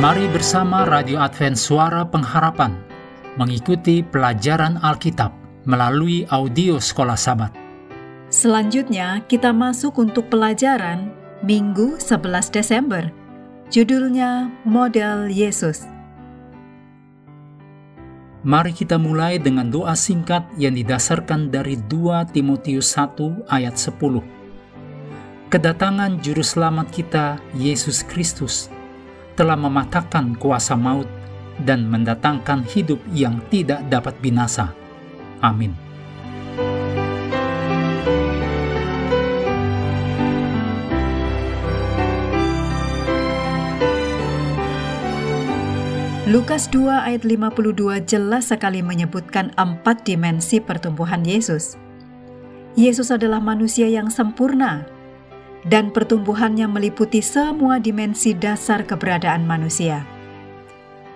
Mari bersama Radio Advent Suara Pengharapan mengikuti pelajaran Alkitab melalui audio Sekolah Sabat. Selanjutnya kita masuk untuk pelajaran Minggu 11 Desember. Judulnya Model Yesus. Mari kita mulai dengan doa singkat yang didasarkan dari 2 Timotius 1 ayat 10. Kedatangan juru selamat kita, Yesus Kristus, telah mematahkan kuasa maut dan mendatangkan hidup yang tidak dapat binasa. Amin. Lukas 2 ayat 52 jelas sekali menyebutkan empat dimensi pertumbuhan Yesus. Yesus adalah manusia yang sempurna, dan pertumbuhannya meliputi semua dimensi dasar keberadaan manusia.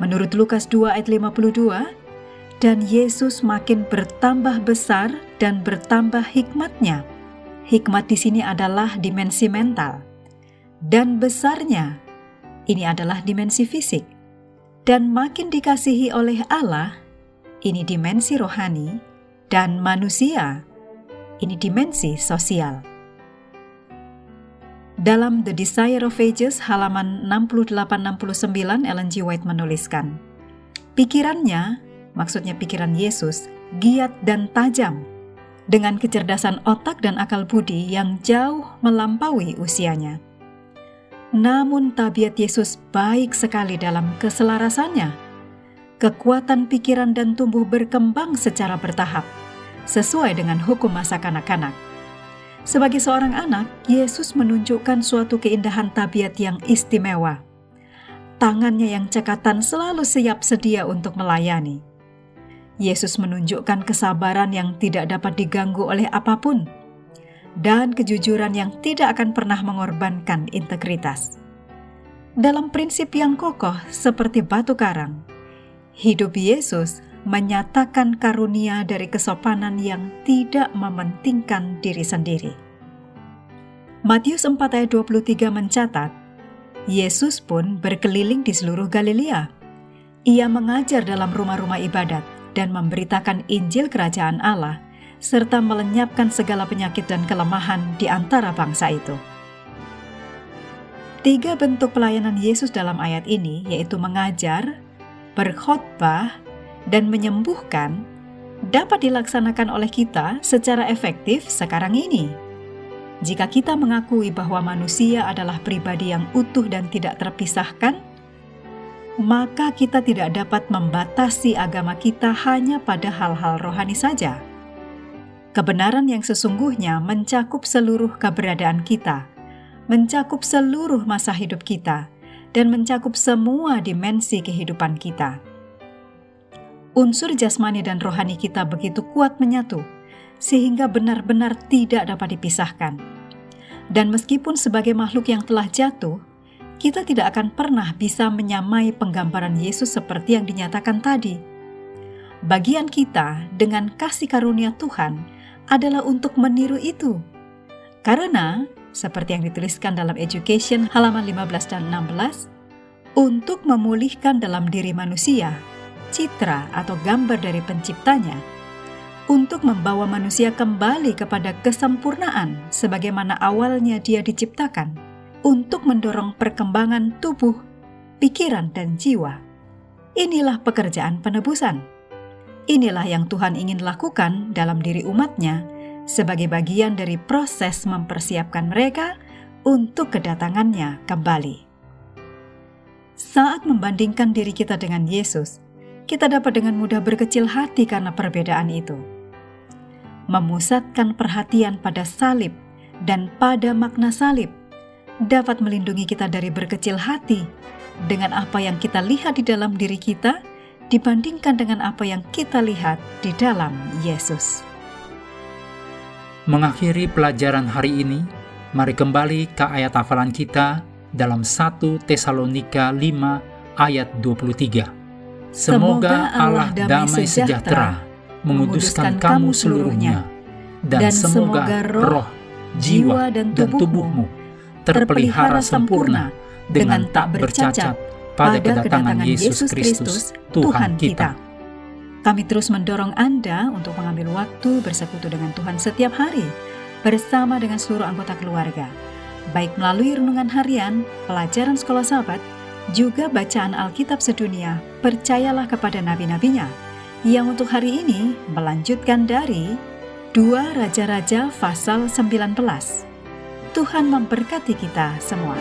Menurut Lukas 2 ayat 52, dan Yesus makin bertambah besar dan bertambah hikmatnya. Hikmat di sini adalah dimensi mental, dan besarnya ini adalah dimensi fisik dan makin dikasihi oleh Allah, ini dimensi rohani, dan manusia, ini dimensi sosial. Dalam The Desire of Ages halaman 68-69 Ellen G. White menuliskan, Pikirannya, maksudnya pikiran Yesus, giat dan tajam, dengan kecerdasan otak dan akal budi yang jauh melampaui usianya. Namun tabiat Yesus baik sekali dalam keselarasannya. Kekuatan pikiran dan tumbuh berkembang secara bertahap, sesuai dengan hukum masa kanak-kanak. Sebagai seorang anak, Yesus menunjukkan suatu keindahan tabiat yang istimewa. Tangannya yang cekatan selalu siap sedia untuk melayani. Yesus menunjukkan kesabaran yang tidak dapat diganggu oleh apa pun dan kejujuran yang tidak akan pernah mengorbankan integritas. Dalam prinsip yang kokoh seperti batu karang, hidup Yesus menyatakan karunia dari kesopanan yang tidak mementingkan diri sendiri. Matius 4 ayat 23 mencatat, Yesus pun berkeliling di seluruh Galilea. Ia mengajar dalam rumah-rumah ibadat dan memberitakan Injil Kerajaan Allah serta melenyapkan segala penyakit dan kelemahan di antara bangsa itu. Tiga bentuk pelayanan Yesus dalam ayat ini, yaitu mengajar, berkhotbah, dan menyembuhkan, dapat dilaksanakan oleh kita secara efektif sekarang ini. Jika kita mengakui bahwa manusia adalah pribadi yang utuh dan tidak terpisahkan, maka kita tidak dapat membatasi agama kita hanya pada hal-hal rohani saja Kebenaran yang sesungguhnya mencakup seluruh keberadaan kita, mencakup seluruh masa hidup kita, dan mencakup semua dimensi kehidupan kita. Unsur jasmani dan rohani kita begitu kuat menyatu, sehingga benar-benar tidak dapat dipisahkan. Dan meskipun sebagai makhluk yang telah jatuh, kita tidak akan pernah bisa menyamai penggambaran Yesus seperti yang dinyatakan tadi. Bagian kita dengan kasih karunia Tuhan adalah untuk meniru itu. Karena, seperti yang dituliskan dalam Education halaman 15 dan 16, untuk memulihkan dalam diri manusia citra atau gambar dari penciptanya, untuk membawa manusia kembali kepada kesempurnaan sebagaimana awalnya dia diciptakan, untuk mendorong perkembangan tubuh, pikiran, dan jiwa. Inilah pekerjaan penebusan Inilah yang Tuhan ingin lakukan dalam diri umatnya sebagai bagian dari proses mempersiapkan mereka untuk kedatangannya kembali. Saat membandingkan diri kita dengan Yesus, kita dapat dengan mudah berkecil hati karena perbedaan itu. Memusatkan perhatian pada salib dan pada makna salib dapat melindungi kita dari berkecil hati dengan apa yang kita lihat di dalam diri kita dibandingkan dengan apa yang kita lihat di dalam Yesus. Mengakhiri pelajaran hari ini, mari kembali ke ayat hafalan kita dalam 1 Tesalonika 5 ayat 23. Semoga Allah damai sejahtera menguduskan kamu seluruhnya, dan semoga roh, jiwa, dan tubuhmu terpelihara sempurna dengan tak bercacat pada kedatangan Yesus Kristus, Tuhan kita. Kami terus mendorong Anda untuk mengambil waktu bersekutu dengan Tuhan setiap hari bersama dengan seluruh anggota keluarga, baik melalui renungan harian, pelajaran sekolah sahabat, juga bacaan Alkitab sedunia, percayalah kepada nabi-nabinya, yang untuk hari ini melanjutkan dari dua Raja-Raja pasal 19. Tuhan memberkati kita semua.